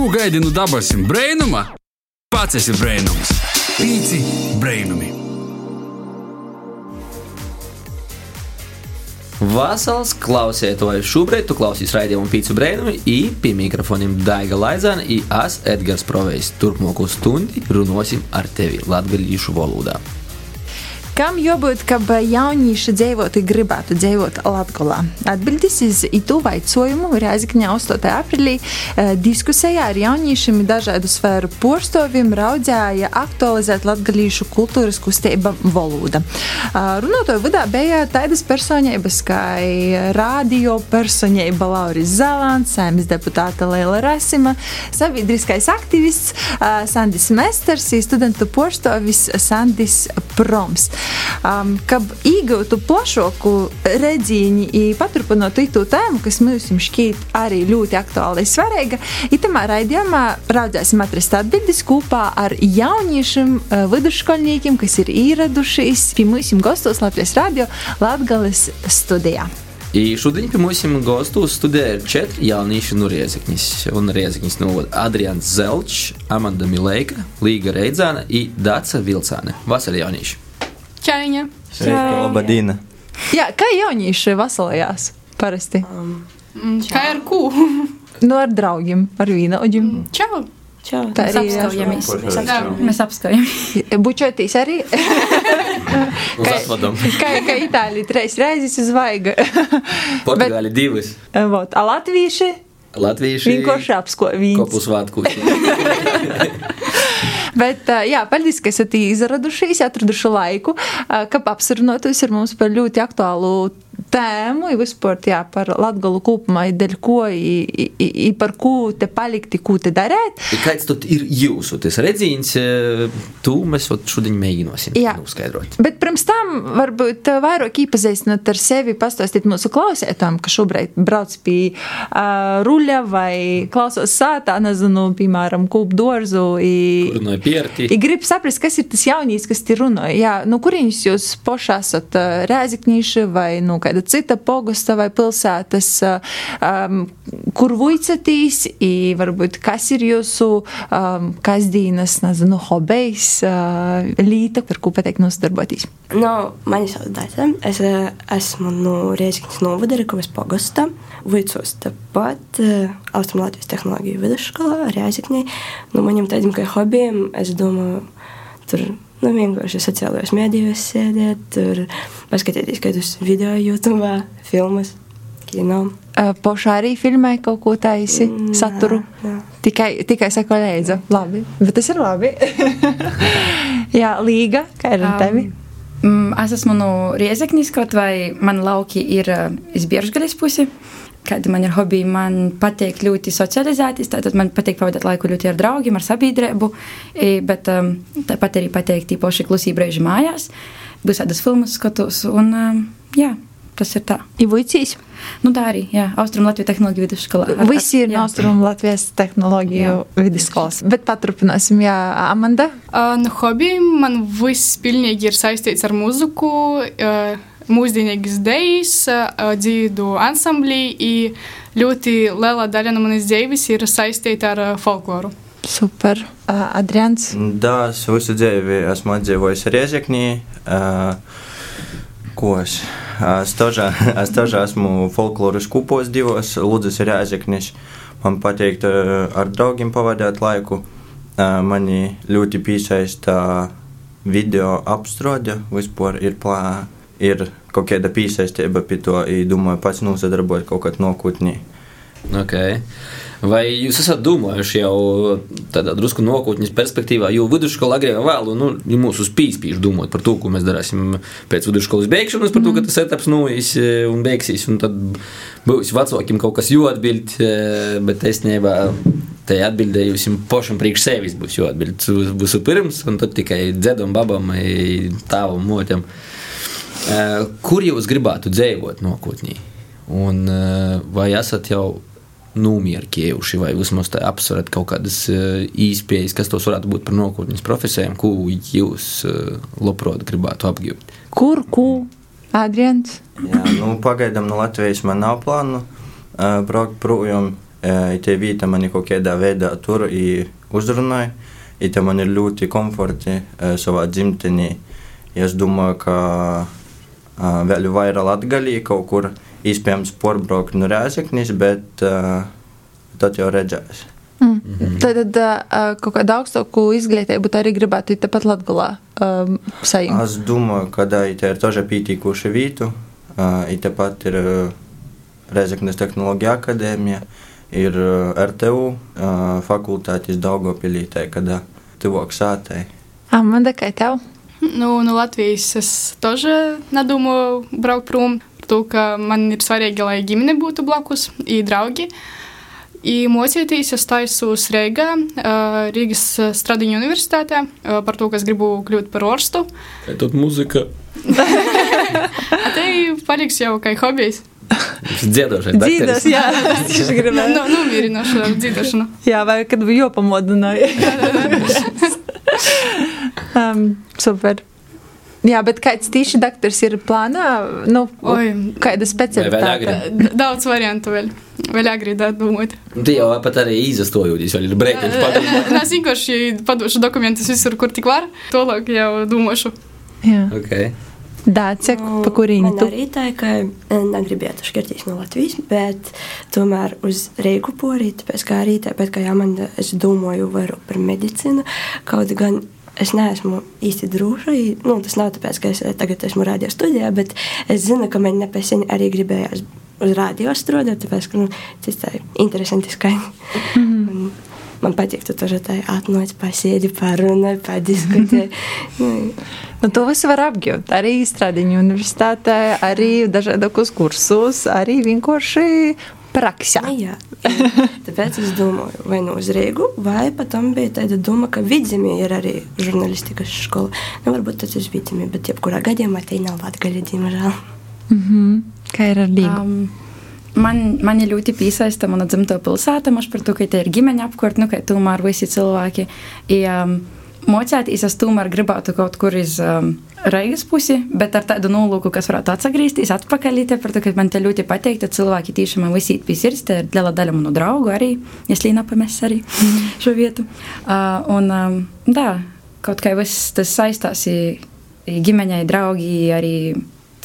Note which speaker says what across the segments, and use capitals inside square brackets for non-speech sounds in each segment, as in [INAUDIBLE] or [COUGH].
Speaker 1: Ko gaidi no dabasim brainuma? Pats esi brainums. Pīci brainumi.
Speaker 2: Vasals klausētoju šobrīd, tu klausies raidījumu pīcu brēnumu, i pie mikrofoniem Daiga Laizana, i es Edgars Provejs. Turpmāko stundi runosim ar tevi latgaļīšu valodā.
Speaker 3: Kam jābūt, ka jaunieši dzīvotu, gribētu dzīvot Latvijā? Atbildes uz itu vaicojumu Rēzakņā 8. aprīlī eh, diskusijā ar jauniešiem dažādu sfēru porstoviem raudzēja aktualizēt latgalīšu kultūras kustība valoda. Runātoju vidā bija tādas personības kā radio personība Lauris Zalants, saimnes deputāta Leila Rasima, sabiedriskais aktivists Sandis Mesters, studentu porstovis Sandis Proms kad iegūtu plašāku redzīņu un paturpinātu to tēmu, kas mums šķiet arī ļoti aktuāla un svarīga. Itamā raidījumā raudzēsim atrast atbildes kopā ar jauniešiem vidusškolniekiem, kas ir ieradušies pie mums gastos Latvijas radio Latgales studijā.
Speaker 2: I šodien pie mums gastos studē ir četri jaunieši no Riezekņas. Un Riezekņas no Adrians Zelčs, Amanda Mileika, Līga Reidzāna un Dāca Vilcāne. Vasarī jaunieši!
Speaker 4: Sveika, labdien!
Speaker 3: Jā, kā jaunieši vasalējās parasti?
Speaker 5: Mm, Kā ar ko? [LAUGHS]
Speaker 3: Nu, ar draugiem, ar vīnaudžiem.
Speaker 5: Čau!
Speaker 6: Čau,
Speaker 3: Tā
Speaker 6: mēs
Speaker 3: arī ir.
Speaker 6: apskaujamies. Mēs apskaujamies. Apskaujamies.
Speaker 3: Bučoties arī. [LAUGHS]
Speaker 2: Uz atvadam!
Speaker 3: kā, kā Itālija trīs reizes uzvaiga. [LAUGHS]
Speaker 2: Portugāli divas!
Speaker 3: Vot, a latvieši
Speaker 2: Latvieši
Speaker 3: vienkārši apsko viņus.
Speaker 2: kopus svētkus.
Speaker 3: Bet, ā, jā, paldies, ka esat izradušies, atraduši laiku, ā, ka apsarunātos ar mums par ļoti aktuālu tēmu, ja vispār jā, par latgalu kopumā, dēļ ko, i, i, i par ko te palikt, ko te darēt.
Speaker 2: I Kāds tad ir jūsu tas redzīns? Tu mēs šodien mēģināsim noskaidrot.
Speaker 3: Bet pirms tam varbūt vairāk iepazīstināt ar sevi, pastāstīt mūsu klausētājiem, ka šobrīd brauc pie uh, ruļa vai klausos sātā, nezinu, piemēram, kūp dorzu. I,
Speaker 2: Runāju pierti.
Speaker 3: I grib saprast, kas ir tas jaunīs, kas te runāja. Jā, nu, kurienes jūs paši esat ā, rēzikņīši vai nu, kāda cita pogusta vai pilsētas, ā, um, kur vuicatīs, i varbūt kas ir jūsu um, kasdienas, nezinu, hobejs, uh, līta, ar ko pateikt nosadarboties.
Speaker 6: No, mani sauc Daita. Es eh, esmu no Riezikņas novada Rekovas pogosta. Vicos tepat uh, Austrum Latvijas tehnoloģiju vidusskolā Riezikņai. No maniem tādiem kā hobijiem, es domāju, tur nu, vienkārši sociālajos mēdījos sēdēt, tur paskatīties kādus video YouTube, filmas, kino.
Speaker 3: Uh, Pošā arī filmē kaut ko taisi,
Speaker 6: Mm,
Speaker 3: saturu.
Speaker 6: jā, jā.
Speaker 3: Tikai, tikai sako leidza. Labi, bet tas ir labi. [LAUGHS] Jā, Līga, kā ir ar tevi?
Speaker 7: Mm, Es esmu no Riezeknis, kaut vai man lauki ir uh, izbiežgaļas pusi. Kādi man ir hobiji, man patīk ļoti socializēties, tātad man patīk pavadīt laiku ļoti ar draugiem, ar sabiedrību, i, bet um, tāpat arī patīk tīpaši klusība brīži mājās, visādas filmas skatos, un um, jā, tas ir tā.
Speaker 3: Ivuicīs.
Speaker 7: Nu tā arī, jā, Austrum Latvijas tehnoloģiju vidusskolā. Ar-
Speaker 3: Visi ir
Speaker 7: jā.
Speaker 3: no Austrum Latvijas tehnoloģiju vidusskolas. Bet paturpināsim, jā, Amanda.
Speaker 5: Uh, no hobijiem man viss pilnīgi ir saistīts ar mūziku, uh, mūsdienīgas dejas, dzīvu ansamblī, un ļoti liela daļa no manas dzīves ir saistīta ar folkloru.
Speaker 3: Super. Adrians.
Speaker 4: Da, es visu dzīvi esmu dzīvojis Riezeknī. Ko es? Es tožā, es [LAUGHS] tožā esmu folkloras kupos divos, Lūdzes ir Riezeknis. Man patīk ar draugiem pavadīt laiku. Mani ļoti piesaista video apstrode, vispār ir plā. Ir kaut kāda piesaistība pie to, ja domāju, pats nosadarbojas kaut kādā nākotnē.
Speaker 2: Okay. Vai jūs esat domājuši jau tādā drusku nākotnes perspektīvā, jo vidusskola agrāk vai vēlu, nu, ja mūsu spīspīši domāt par to, ko mēs darīsim pēc vidusskolas beigšanas, par to, ka tas etaps noies un beigsies, un tad būs vecākiem kaut kas jāatbild, eh, bet es nebā. Tai atbildēju jums pašam priekš sevis būs jāatbild visu pirms, un tad tikai dzedam, babam, i tāvam, motam. Eh, Kur jūs gribētu dzīvot nākotnē? Un eh, vai esat jau nomierinājuši, vai vismaz tā apsverat kaut kādas eh, īspējas, kas tos varētu būt par nākotnes profesijām, ko jūs eh, labprāt gribētu apgūt?
Speaker 3: Kur, ko? Adrians.
Speaker 4: Jā, nu, pagaidām no Latvijas man nav plānu uh, braukt projām. uh, tie vieta mani kaut kādā veidā tur uzrunāja. Ir man ir ļoti komforti uh, savā dzimtenī. Es domāju, ka vēl vairāk latgaļī kaut kur iespējams porbraukt no Rēzeknis, bet uh, tad jau redzēs.
Speaker 3: Mm. Mm -hmm. Tad, tad uh, kaut kādu augstāku izglītību arī gribētu tepat Latvijā um, saņemt.
Speaker 4: Es domāju, ka tā ir toža pītīkuša vītu. Uh, tepat ir uh, Reizeknas tehnoloģija akadēmija, ir uh, RTU uh, fakultātes Daugopilītē, kad tuvāk sātei.
Speaker 3: Amanda, kā tev?
Speaker 5: Nu, no Latvijas es тоже nedomāju braukt prom, to, ka man ir svarīgi, lai ģimene būtu blakus, и draugi. Uh, I mocīties es taisos Reigā, Rīgas Stradiņu universitātē, par to, ka es gribu kļūt par orstu.
Speaker 2: Kā tad muzika?
Speaker 5: Te paliks jau kā hobijs.
Speaker 2: Dziedošais.
Speaker 3: Dzīdos, jā, es tieši gribēju.
Speaker 5: Nu, nu mierinošu ar dzīdošanu.
Speaker 3: Jā, vai kad bija jopamodināja. um, super. Jā, bet kāds tīši doktors ir plānā? Nu, Oi, kāda specialitāte?
Speaker 5: Daudz variantu vēl. Vēl agri domāt.
Speaker 2: Tu jau pat arī izastojūties, vēl ir brēķins padomāt. [LAUGHS]
Speaker 5: Es vienkārši padošu dokumentus visur, kur tik var. Tolāk jau domāšu.
Speaker 3: Jā.
Speaker 2: Okay.
Speaker 3: Dācek, pa kurīni
Speaker 6: tu? Man arī tā, ka negribētu šķirties no Latvijas, bet tomēr uz Reigu porīt, tāpēc kā arī tāpēc, ka jā, man, es domāju vairāk par medicīnu, kaut gan es neesmu īsti droša. Nu, tas nav tāpēc, ka es tagad esmu radio studijā, bet es zinu, ka man nepēcīgi arī gribējās uz radio strādāt, tāpēc, ka nu, tas ir interesanti skaņa. Mm -hmm. Man patīk, tu tur atnāc, pasēdi, parunāji, padiskutē. [LAUGHS]
Speaker 3: nu, nu, to visu var apgūt. Arī Stradiņu universitātē, arī dažādos kursos, arī vienkārši praksē.
Speaker 6: Nu, jā, [LAUGHS] tāpēc es domāju, vai nu uz Rīgu, vai pat tam bija tāda doma, ka vidzemē ir arī žurnālistikas skola. Nu, varbūt tas ir vidzemē, bet jebkurā gadījumā tā nav latgaļa, diemžēl.
Speaker 3: Mm -hmm. Kā ir ar Rīgu? Um,
Speaker 7: Man, mani ļoti piesaista mana dzimta pilsēta, maš par to, ka te ir ģimeņa apkārt, nu, ka tomēr visi cilvēki. I, um, mocēties, es tomēr gribētu kaut kur uz um, Reigas pusi, bet ar tādu nolūku, kas varētu atgriezties atpakaļ. To, ka man te ļoti patīk, ka cilvēki tiešām man visi pie sirds, te ir liela daļa manu draugu arī, es līnā pamēs arī [LAUGHS] šo vietu. Uh, un, um, tā, kaut kā viss tas saistās ģimeņai, draugi arī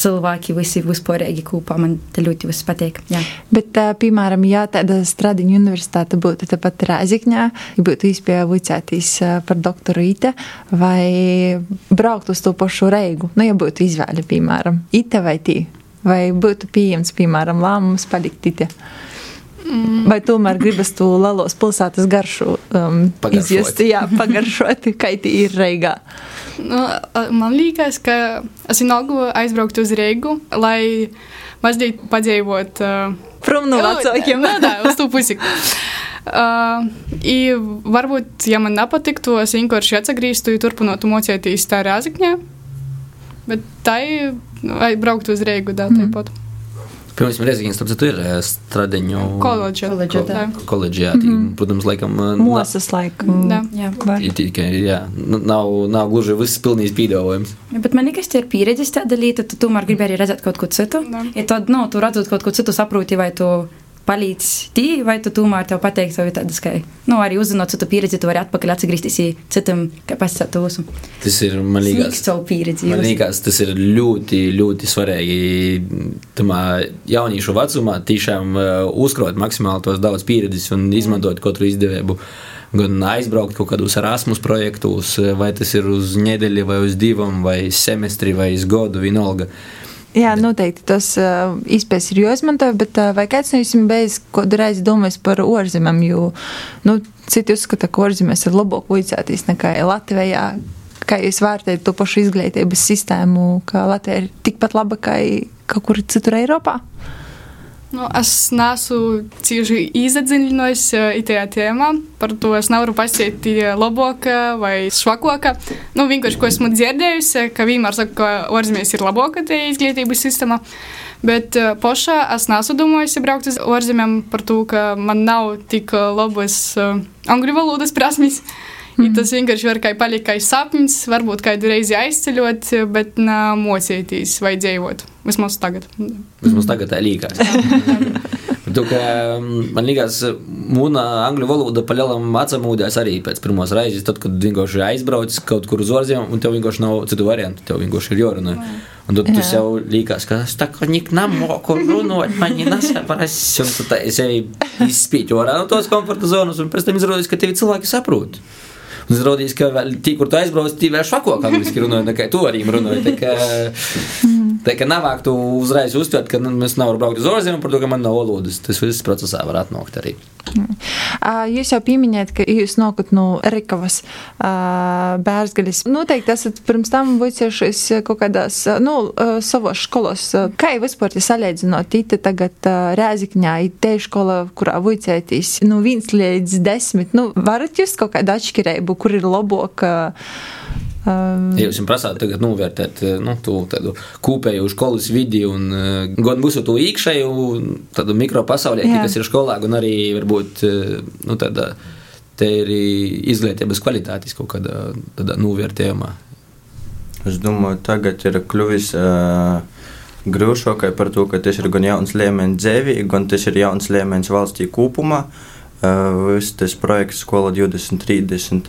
Speaker 7: cilvēki visi vispārīgi kopā. Man te ļoti viss patīk. Jā.
Speaker 3: Bet, piemēram, ja tāda Stradiņa universitāte būtu tepat Rēzikņā, ja būtu iespēja vicēties par doktoru Ite vai braukt uz to pašu Reigu, nu, ja būtu izvēle, piemēram, Ite vai tī, vai būtu pieejams, piemēram, lēmums palikt Ite. Mm. Vai tomēr gribas to Latvijas pilsētas garšu um, izjust, jā, [LAUGHS] pagaršot, kā tī ir Reigā?
Speaker 5: Nu, man liekas, ka es vienalga aizbrauktu uz Reigu, lai mazliet padzīvot. Uh,
Speaker 3: Prom no vecākiem.
Speaker 5: Nē, nē, uz to pusi. Uh, i varbūt, ja man nepatiktu, es vienkārši atgrieztu, turpinātu mocīties tā rāzakņā. Bet tā ir braukt uz Reigu, tā mm. tāpat.
Speaker 2: Pirms Reizeknas, tad tur ir eh, stradiņu
Speaker 5: jā.
Speaker 2: Koledža, jā. Tī, mm. Protams, laikam.
Speaker 3: Eh, Mosas laikam.
Speaker 5: Jā, jā.
Speaker 2: Tikai, jā. Nav, nav gluži viss pilnīgs pīdolojums.
Speaker 7: Ja, bet man liekas, tie ir pieredzes tāda lieta, tu tomēr gribi arī redzēt kaut ko citu. Ja tad, nu, tu redzot kaut ko citu, saproti, vai tu palīdz tī, vai tu tomēr tev pateikt, vai tādas, ka, nu, arī uzzinot citu pieredzi, tu vari atpakaļ atgriezties citam, kā pasakāt jūsu.
Speaker 2: Tas ir, man liekas,
Speaker 7: pieredzi.
Speaker 2: Man liekas, tas ir ļoti, ļoti svarīgi tamā jauniešu vecumā tiešām uh, uzkrot maksimāli tos daudz pieredzes un izmantot katru izdevību. Gan aizbraukt kaut kādos Erasmus projektos, vai tas ir uz nedēļu, vai uz divām, vai semestri, vai uz gadu, vienalga. Uh,
Speaker 3: Jā, noteikti tas uh, izpējas ir jāizmanto, bet uh, vai kāds no jums bijis kādu reizi domājis par ārzemēm? Jo nu, citi uzskata, ka ārzemēs ir labāk vicēties nekā Latvijā. Kā jūs vērtējat to pašu izglītības sistēmu, ka Latvija ir tikpat laba kā kaut kur citur Eiropā?
Speaker 5: Nu, es neesmu cieši iedziļinājies tajā tēmā. Par to es nevaru pasakāt, labāka vai švakāka. Nu, vienkārši, ko esmu dzirdējusi, ka vienmēr saka, ka ārzemēs ir labāka tie izglītības sistēma. Bet uh, pašā es neesmu domājusi braukt uz ārzemēm par to, ka man nav tik labas uh, angļu valodas prasmes. Mm. Tas vienkārši var kā palikt kā sapnis, varbūt kādu reizi aizceļot, bet mocīties vai dzīvot. Vismaz tagad.
Speaker 2: Vismaz tagad tā līkās. Tu, ka, mm, man liekas, mūna angļu valoda palielam atsamūdēs arī pēc pirmās reizes, tad, kad vienkārši aizbraucis kaut kur uz ārzemēm, un tev vienkārši nav citu variantu, tev vienkārši ir jārunā. Un tad tu
Speaker 3: Jā.
Speaker 2: sev liekas, ka es tā kā nik namoku runāt, man ir nesaprast, un tu tā sevi izspīti ārā no tos komforta zonas, un pēc tam izrādās, ka tevi cilvēki saprot. Un izrādījās, ka vēl tī, kur tu aizbrauc, tī vēl švakāk angliski runāja, nekā tu arī runāji. Tā kā, tā kā navāk tu uzreiz uztvert, ka nu, mēs nevaram braukt uz ārzemēm par to, ka man nav valodas. Tas viss procesā var atnākt arī.
Speaker 3: Ā, Jūs jau pieminējat, ka jūs nākat no Rikavas ā, bērzgaļas. Noteikti esat pirms tam vicējušies kaut kādās, ā, nu, ā, savos skolos. Ā, Kā jau vispār jūs salīdzinot, ite tagad ā, Rēzikņā, ir te skola, kurā vicētīs, nu, viens līdz desmit, nu, varat jūs kaut kādu atšķirību, kur ir labāk? Ā, ā,
Speaker 2: Ja jūs prasāt, tagad novērtēt nu, to tādu kopēju skolas vidi un eh, gan mūsu to iekšēju, tādu mikropasaulē, kas ir skolā, gan arī varbūt eh, nu, tāda. Te ir izglītības kvalitātes kaut kādā tādā novērtējumā.
Speaker 4: Es domāju, tagad ir kļuvis uh, grūšākai par to, ka tas ir gan jauns līmenis dzīvē, gan tas ir jauns līmenis valstī kopumā. Uh, viss tas projekts Skola 2030.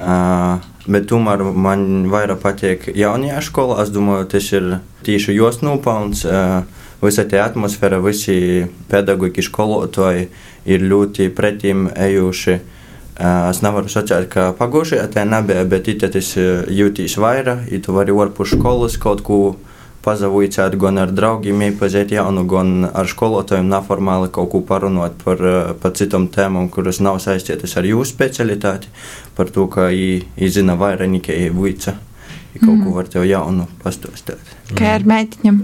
Speaker 4: Uh, bet tomēr man vairāk patīk jaunajā skolā. Es domāju, tas ir tieši jos nopelns. Visa tā atmosfēra, visi pedagoģi, skolotāji ir ļoti pretim ejuši. Es nevaru sacīt, ka pagājušajā tā nebija, bet it tas jūtīs vairāk. Ja tu vari ārpus skolas kaut ko pazavīcēt, gan ar draugiem iepazīt jaunu, gan ar skolotājiem neformāli kaut ko parunāt par, par citām tēmām, kuras nav saistītas ar jūsu specialitāti, par to, ka viņi zina vairāk nekā vīca. Ja kaut ko var tev jaunu pastāstīt.
Speaker 3: Kā ar meitiņam?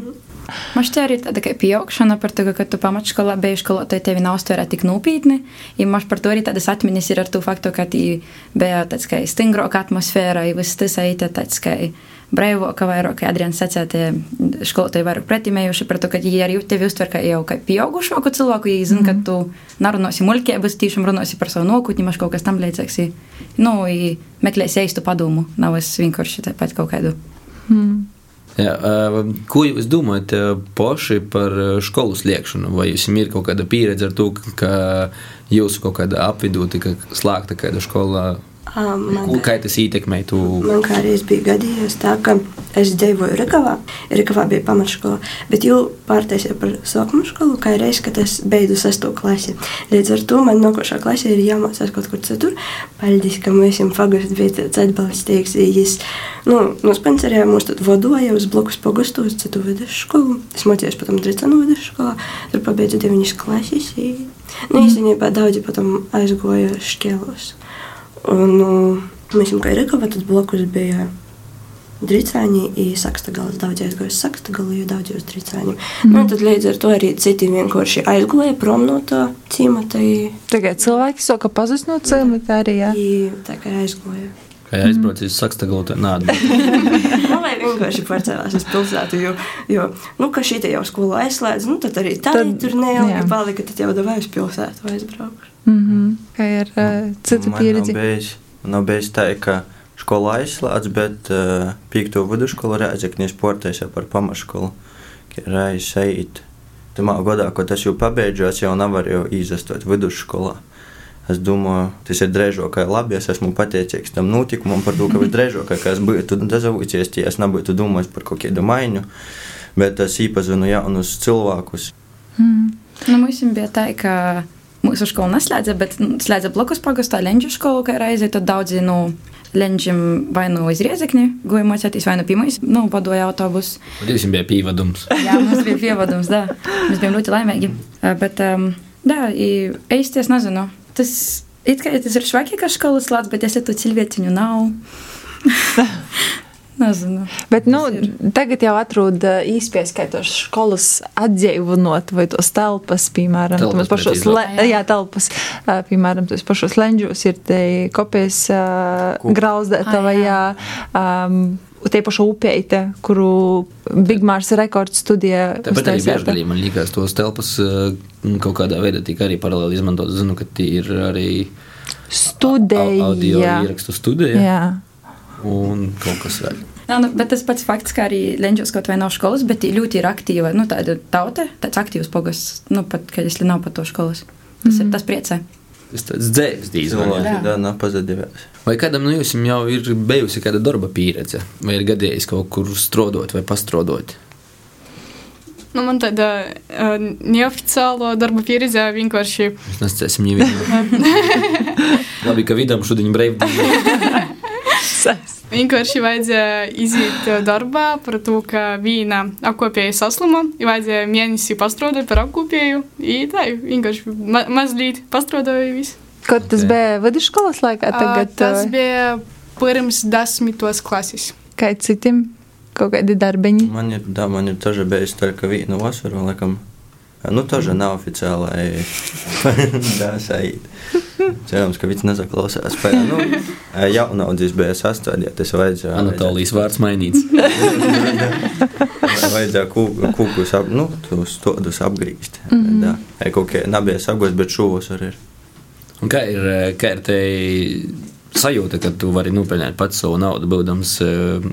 Speaker 7: Man šķiet, arī tāda pieaugšana par to, ka tu pamatskolā biji skolotāji, tevi nav uztvērta tik nopietni. Ja man par to arī tādas atmiņas ir ar to faktu, ka tī bija tāds kā stingrāka atmosfēra, ja viss tas eita tāds kā brīvāka, vairāk, kā Adrians sacīja, tie skolotāji vairāk pretimējuši par to, ka viņi arī tevi uztver kā jau kā pieaugušāku cilvēku, ja zina, ka tu narunosi muļķības, tiešām runosi par savu nokutni, maš kaut kas tam līdzīgs. Nu, i meklēsi īstu padomu, nav es vienkārši tāpat kaut kādu.
Speaker 2: Jā, ā, ko jūs domājat ā, paši par ā, skolas liekšanu? Vai jums ir kaut kāda pieredze ar to, ka jūsu kaut kāda apvidū tika slēgta kāda skolā?
Speaker 6: Ā, man kā-
Speaker 2: kā tas ietekmē? Tu...
Speaker 6: Man kādreiz bija gadījies tā, ka es dzīvoju Rīgavā. Rīgavā bija pamatskola, bet jau pārtaisīja par sākuma skolu, kā reiz, kad es beidzu sesto klasi. Līdz ar to man nākošā klasē ir jāmācās kaut kur citur. Paldies, ka mēs esam pagaidi bija tāds atbalstīgs. Viņš nu, no spenceriem mūs tad vadoja uz blokus uz citu vidusskolu. Es mācījos patam Dricanu vidusskolā, tur pabeidzu deviņas klases. Nu, īstenībā daudzi patam aizgoja šķēlos. Un, nu, mēs jau kā Rīgavā, tad blokus bija Drīcāņi ir sakstagalis. Daudz aizgāja uz sakstagalu, jo daudz uz drīcāņiem. Mm. Nu, tad līdz ar to arī citi vienkārši aizgāja prom no tā cimata. i-
Speaker 3: Tagad cilvēki saka pazust no cimata arī, jā.
Speaker 6: i Tā kā aizgāja.
Speaker 2: Kā aizbraucis uz Sakstagalu, tad nāc. [LAUGHS]
Speaker 6: Nu, vai vienkārši pārcēlās uz pilsētu, jo, jo nu, ka šī te jau skola aizslēdz, nu, tad arī tā
Speaker 3: Tad-
Speaker 6: tur neilgi
Speaker 3: jā.
Speaker 6: palika, tad jau davai uz pilsētu aizbraukšu.
Speaker 3: Mm -hmm. Kā ir uh, cita
Speaker 4: Man nav
Speaker 3: pieredze?
Speaker 4: bijis, man nav bijis tā, ka skola aizslēdz, bet uh, piekto vidusskolu Rēzeknis portēs par pamatskolu, ka reiz eit. Tamā gadā, ko tas jau pabeidzu, es jau nevaru jau izastot vidusskolā. Es domāju, tas ir drēžākais labi. Es esmu pateicīgs tam notikumam par to, ka [LAUGHS] visdrēžākais, ka es būtu dezavīcies, ja es nebūtu domājis par kaut kādu maiņu. Bet es iepazinu jaunus cilvēkus.
Speaker 7: Nu, mums bija tā, ka mūsu skola neslēdza, bet nu, slēdza blokus pagastā Lenģu skolu, kā reizē tad daudzi no Lenģiem vai nu uz Riezekni goja mocēties, vai nu pirmais, nu, padoja autobusu.
Speaker 2: Jums bija pīvadums.
Speaker 7: Jā, mums bija pievadums, da. Mēs bijām ļoti laimīgi. Bet, um, da, īsti es nezinu. Tas it kā tas ir švaki, ka skolas slēdz, bet es tu cilvēciņu nav. [LAUGHS] nezinu.
Speaker 3: Bet, nu, tagad jau atrod īspējas, kā tos skolas atdzīvinot, vai tos telpas, piemēram, tos pašos, le,
Speaker 7: Jā.
Speaker 3: telpas, piemēram, tos pašos leņģos ir te kopijas uh,
Speaker 4: Kup.
Speaker 3: grauzdētava,
Speaker 7: Ah, jā.
Speaker 3: um, tie paši upeite, kuru Bigmārs rekords studijā
Speaker 2: Tāpat arī biežgalī man liekas, tos telpas ā, kaut kādā veidā tika arī paralēli izmantot. Zinu, ka tie ir arī au- audio ierakstu studija
Speaker 3: Jā.
Speaker 2: Un kaut kas vēl.
Speaker 7: Jā, nu, bet tas pats fakts, ka arī Lenčos kaut vai nav skolas, bet tī ļoti ir aktīva, nu, tāda tauta, tāds aktīvs pogas, nu, pat, kad es nav pat to skolas. Tas ir tas priecē.
Speaker 2: Tas tāds dzēvis dīzvaņā.
Speaker 4: Cilvēki tā nav pazudījās.
Speaker 2: Vai kādam no jums jau ir bijusi kāda darba pieredze, vai ir gadījis kaut kur strādāt vai pastrodot?
Speaker 5: Nu, man tāda uh, neoficiāla darba pieredze vienkārši
Speaker 2: Mēs nesacēsim jau vienu. [LAUGHS] Labi, ka vidam šodien [LAUGHS] Sas.
Speaker 5: Vienkārši vajadzēja iziet eh, darbā par to, ka viena apkopēja saslima, vajadzēja mēnesi pastrādāt par apkopēju, un tā vienkārši ma mazliet pastrādāja visu.
Speaker 3: Kad tas bija vidusskolas laikā? Ah, tagad,
Speaker 5: A, tas
Speaker 3: eh,
Speaker 5: bija pirms desmitos klases.
Speaker 3: Kā citiem? Kaut kādi darbiņi?
Speaker 4: Man ir, da, man ir daži bijis tā, ka viena vasara, laikam, Nu, тоже nav oficiālai. da, saīt. Cerams, ka viņš nesaklausās. Pēc, nu, jaunaudzis bija sastādīja, tas vajadzēja.
Speaker 2: Anatolijas vārds mainīts. [LAUGHS]
Speaker 4: Vajadzēja kū- kūkus ap, nu, tos todus apgrīzt. Mm -hmm. Da, Ei, kaut kā nebija apgrīzt, bet šūvos arī ir.
Speaker 2: Un kā ir, eh, kā ir te Sajūta, ka tu vari nopelnīt pats savu naudu, būdams, eh,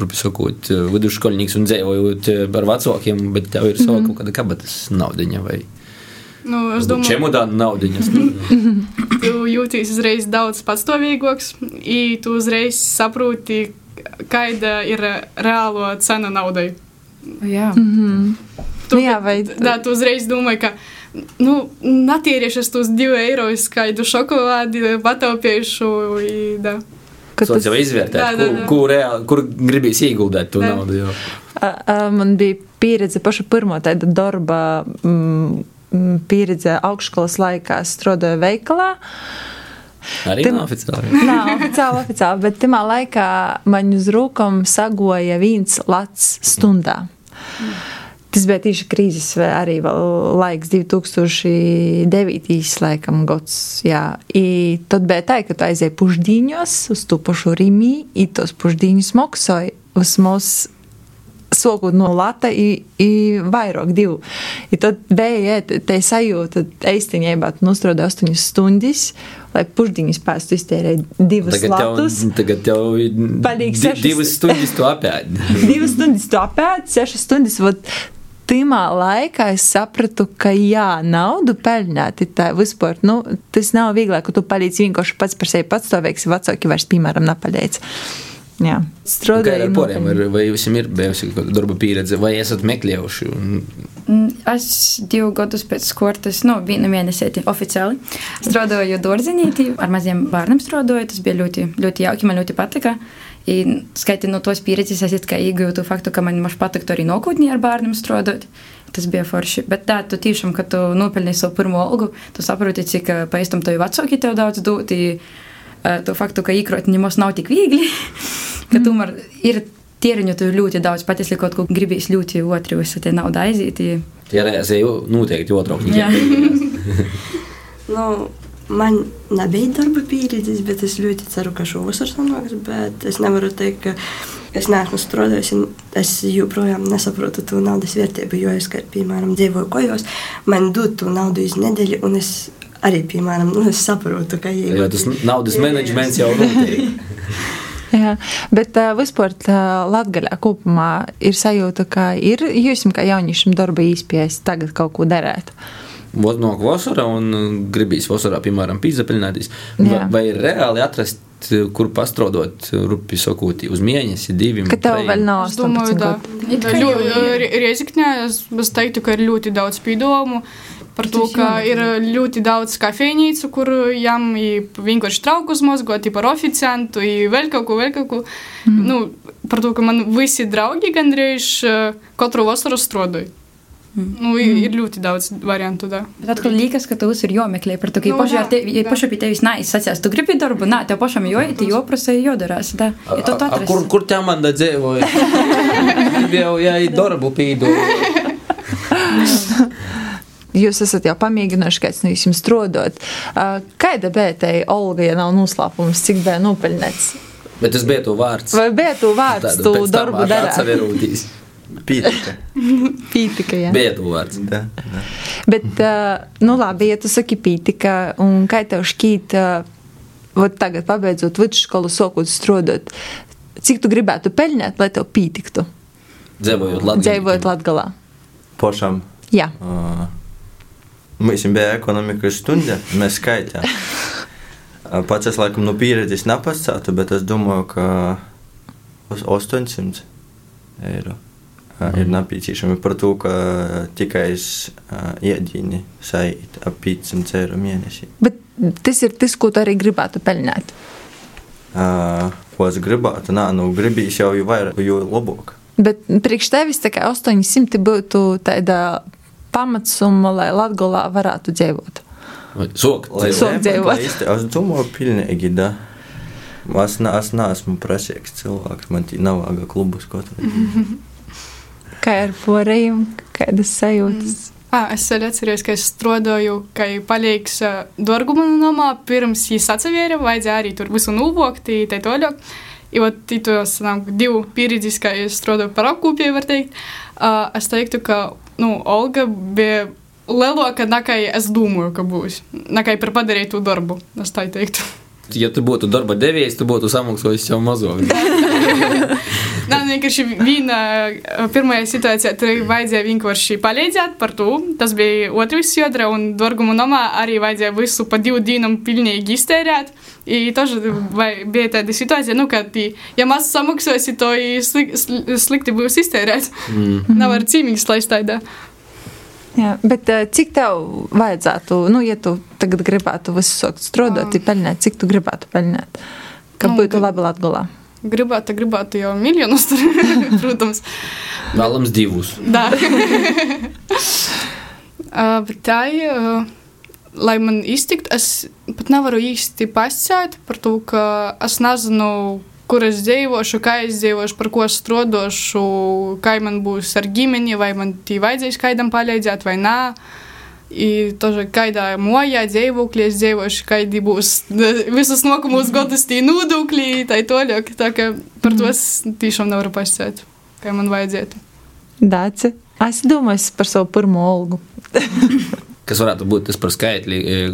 Speaker 2: rupi sakot, eh, vidusskolnieks un dzīvojot eh, ar vecākiem, bet tev ir sava kaut kāda kabatas naudiņa vai
Speaker 5: Nu, es domāju,
Speaker 2: čemodāna naudiņas. [LAUGHS]
Speaker 5: tu jūties uzreiz daudz patstāvīgāks, un tu uzreiz saproti, kāda ir reāla cena naudai.
Speaker 7: Jā.
Speaker 5: Tu,
Speaker 3: Nu jā, vai-
Speaker 5: tā, tu uzreiz domā, ka nu, natieriešu es tos divu eiro skaidu šokolādi, pataupīšu. i Da.
Speaker 3: Kad
Speaker 2: Tas jau izvērtēt,
Speaker 5: Jā, jā,
Speaker 2: kur,
Speaker 5: jā.
Speaker 2: kur, reāli, kur gribīs ieguldīt to naudu. Jo.
Speaker 3: A- a, Man bija pieredze paša pirmā tāda darba mm, mm, pieredze augšskolas laikā. Strādāju veikalā.
Speaker 2: Arī
Speaker 3: Tim-
Speaker 2: nav oficiāli. [LAUGHS]
Speaker 3: Nav oficiāli, oficiāli, bet tajā laikā man uz rūkām sagoja viens lats stundā. Tas bija tieši krīzes arī laiks, 2009. laikam gads. Jā, I tad bija tā, ka tu aizēji pušdīņos uz to pašu Rīmī, i tos pušdīņus maksāja uz mūsu sokot no lata i, i vairāk divu. I tad bija tā sajūta, ka īstenībā tu nostrādāji 8 stundas, lai pušdiņas pēstu iztērēt
Speaker 2: jau,
Speaker 3: latus.
Speaker 2: tagad jau [LAUGHS]
Speaker 3: sešas.
Speaker 2: divas stundas to apēdi.
Speaker 3: Divas stundas to apēst, sešas stundas. Vat, Timā laikā es sapratu, ka jā, naudu pelnīt, tā vispār, nu, tas nav vieglāk, ka tu palīdzi vienkārši pats par sevi patstāvīgs, vecāki vairs, piemēram, nepalīdz. Jā,
Speaker 2: Kā ir
Speaker 3: strādāju.
Speaker 2: ar poriem, ar- vai jums ir bijusi kāda darba pieredze, vai esat meklējuši?
Speaker 7: Mm, Es divu gadus pēc skortas, nu, vienu mēnesi oficiāli strādāju dārziņā, ar maziem bērniem strādāju. Tas bija ļoti, ļoti jauki, man ļoti patika. Skaitot no tos pieredzes, es it kā iegūju to faktu, ka man maš patiktu arī nākotnē ar bērniem strādāt. Tas bija forši. Bet tā, tu tiešām, kad tu nopelnīji savu pirmo algu, tu saproti, cik paistam tev vecāki tev daudz i, ā, To faktu, ka īkrot nemaz nav tik viegli, ka tomēr ir tieriņu tu ļoti daudz, pat ja kaut ko gribīs ļoti otru, es te naudu aiziet. i-
Speaker 2: tie reizē jau noteikti otrāk.
Speaker 7: Jā.
Speaker 6: Nu, man nebija darba pieredzes, bet es ļoti ceru, ka šovasar sanāks. Bet es nevaru teikt, ka es neesmu strādājis. un Es joprojām nesaprotu to naudas vērtību, jo es, kā, piemēram, dzīvoju kojos, man dod to naudu uz nedēļu, un es arī, piemēram, nu, es saprotu, ka
Speaker 2: Jo tas naudas menedžments jau notiek. [LAUGHS]
Speaker 3: Jā, bet uh, vispār uh, Latvijā kopumā ir sajūta, ka ir jūs, kā jauniešiem, darba īspējas tagad kaut ko darīt.
Speaker 2: Vot no vasara un uh, gribīs vasarā, piemēram, pīzapiļināties.
Speaker 3: Jā.
Speaker 2: Vai, vai ir reāli atrast, uh, kur pastrodot, rupi sakot, uz mēnesi, diviem?
Speaker 3: Ka tev vēl nav
Speaker 5: Es domāju,
Speaker 3: 18
Speaker 5: ka
Speaker 3: gadu.
Speaker 5: Riezikņā es, teiktu, ka ir ļoti daudz pīdomu. Par to, ka ir ļoti daudz kafejnīcu, kur jām ir vienkārši traukus mazgot, par oficiantu, vēl kaut ko, vēl kaut ko. Mm. Nu, par to, ka man visi draugi gandrīz katru vasaru strādāja. Mm. Nu, ir, ir ļoti daudz variantu. Da.
Speaker 7: Bet atkal liekas, ka tev ir jāmeklē par to, ka
Speaker 5: Nu,
Speaker 7: nu,
Speaker 5: jā,
Speaker 7: te, ja
Speaker 5: jā.
Speaker 7: pašai pie tevis neizsacās. Tu gribi darbu, nē, tev pašam jāiet, jāprasa, jādarās. Tā. Ja tu to
Speaker 2: A- a-
Speaker 7: atrasi.
Speaker 2: Kur, kur tā man da dzīvoja? [LAUGHS] Jau jāi darbu pīdu. [LAUGHS]
Speaker 3: Jūs esat jau pamēģinājuši, kāds no jums strādāt. Uh, Kāda bija tā Olga, ja nav noslēpums, cik bija nopelnīts?
Speaker 2: Bet tas bija to vārds.
Speaker 3: Vai bija tu vārds, tu darbu darāt?
Speaker 4: Pītika. [LAUGHS]
Speaker 3: Pītika, jā.
Speaker 2: To vārds.
Speaker 4: Da, da.
Speaker 3: Bet, uh, nu labi, ja tu saki pītika, un kā tev šķīt, uh, vot tagad pabeidzot vidusskolu, sākot strādāt, cik tu gribētu pelnīt, lai tev pītiktu?
Speaker 2: Dzīvojot Latvijā.
Speaker 3: Dzīvojot Latgalā.
Speaker 4: Pašam.
Speaker 3: Jā.
Speaker 4: Uh, Mums bija ekonomikas stunda, mēs skaitām. Pats es laikam no pieredzes nepastātu, bet es domāju, ka uz 800 eiro ir nepieciešami par to, ka tikai uh, iedīni saīt ap 500 eiro mēnesī.
Speaker 3: Bet tas ir tas, ko tu arī gribētu pelnīt.
Speaker 4: Uh, Ko es gribētu? Nē, nu, gribīs jau jau vairāk, jo labāk.
Speaker 3: Bet priekš tevis tā kā 800 būtu tāda pamatsumma, lai Latgolā varētu dzīvot.
Speaker 2: Vai Sokt.
Speaker 3: Dzīvot.
Speaker 4: Es domāju, pilnīgi, da. Es, ne, es neesmu prasīgs cilvēks, man tī nav vajag klubus katru.
Speaker 3: Kā ar porējiem, kādas sajūtas?
Speaker 5: Ah, es arī atceros, ka es strādāju, ka palīgs uh, dārguma namā, pirms viņš atseviera, vajadzēja arī tur visu nulvokt, tā tālāk. I ot tos divu pieredzes, kā es strādāju par apkūpēju, var teikt, uh, es teiktu, ka, nu, Olga bija lielāka nekā es domāju, ka būs. Nekā par padarītu darbu, es tā teiktu.
Speaker 2: Ja tu būtu darba devējs, tu būtu samaksājis jau mazāk. [LAUGHS]
Speaker 5: Nē, vienkārši viena uh, pirmajā situācijā tur vajadzēja vienkārši palīdzēt par to. Tas bija otrs jodra, un Dorgumu namā arī vajadzēja visu pa divu dienu pilnīgi iztērēt. I тоже vai- bija tāda situācija, nu, ka, tī, ja maz samaksāsi, to i slik, sli- slikti būs iztērēt. Mm. Nav ar cīmīgas laistaidā.
Speaker 3: Jā, bet eh, cik tev vajadzētu, nu, ja tu tagad gribētu visu sākt strādāt, um. pelnīt, cik tu gribētu pelnīt? Ka
Speaker 5: Nu,
Speaker 3: būtu
Speaker 5: grib-
Speaker 3: labi Latgolā.
Speaker 5: Gribētu, gribētu jau miljonus, [LAUGHS] protams.
Speaker 2: Vēlams divus.
Speaker 5: Da. [LAUGHS] uh, bet tā uh, lai man iztikt, es pat nevaru īsti pasakāt par to, ka es nezinu, kur es dzīvošu, kā es dzīvošu, par ko es strādāšu, kā man būs ar ģimeni, vai man tī vajadzēs kādam palīdzēt vai nē. I тоже, kādā mojā dzīvoklī es dzīvošu, kādi būs visus nākamos gadus tie nodokļi, tā toļāk. Tā kā par to es tiešām nevaru pasakāt, kā man vajadzētu.
Speaker 3: Dāci, es domāju par savu pirmo olgu.
Speaker 2: Kas varētu būt tas par skaitli, e,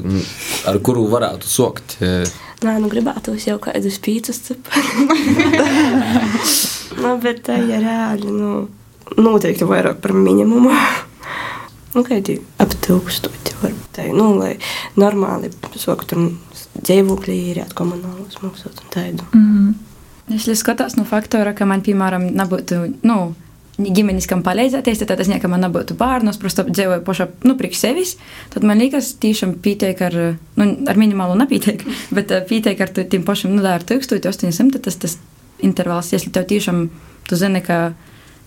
Speaker 2: ar kuru varētu sokt? e,
Speaker 6: Nē, nu gribētu jau [LAUGHS] kādus pīcis ciparus. nu, bet tā ir reāli, nu, noteikti vairāk par minimumu. Nu, kādi ap tūkstoši var teikt, nu, lai normāli soka tur dzīvokļi ir atkomunālos maksāt un taidu.
Speaker 3: Mm.
Speaker 7: Es ļoti skatos no faktora, ka man, piemēram, nebūtu, nu, ģimenes, kam palīdzēties, tad tas niekam nebūtu bērnos, prosto dzīvoju pašā, nu, priekš sevis, tad man liekas, tiešām pīteik ar, nu, ar minimālu nepīteik, [LAUGHS] bet eh, pīteik ar tiem pašiem, nu, ar 1800, tas tas intervāls, ja tev tiešām, tu zini, ka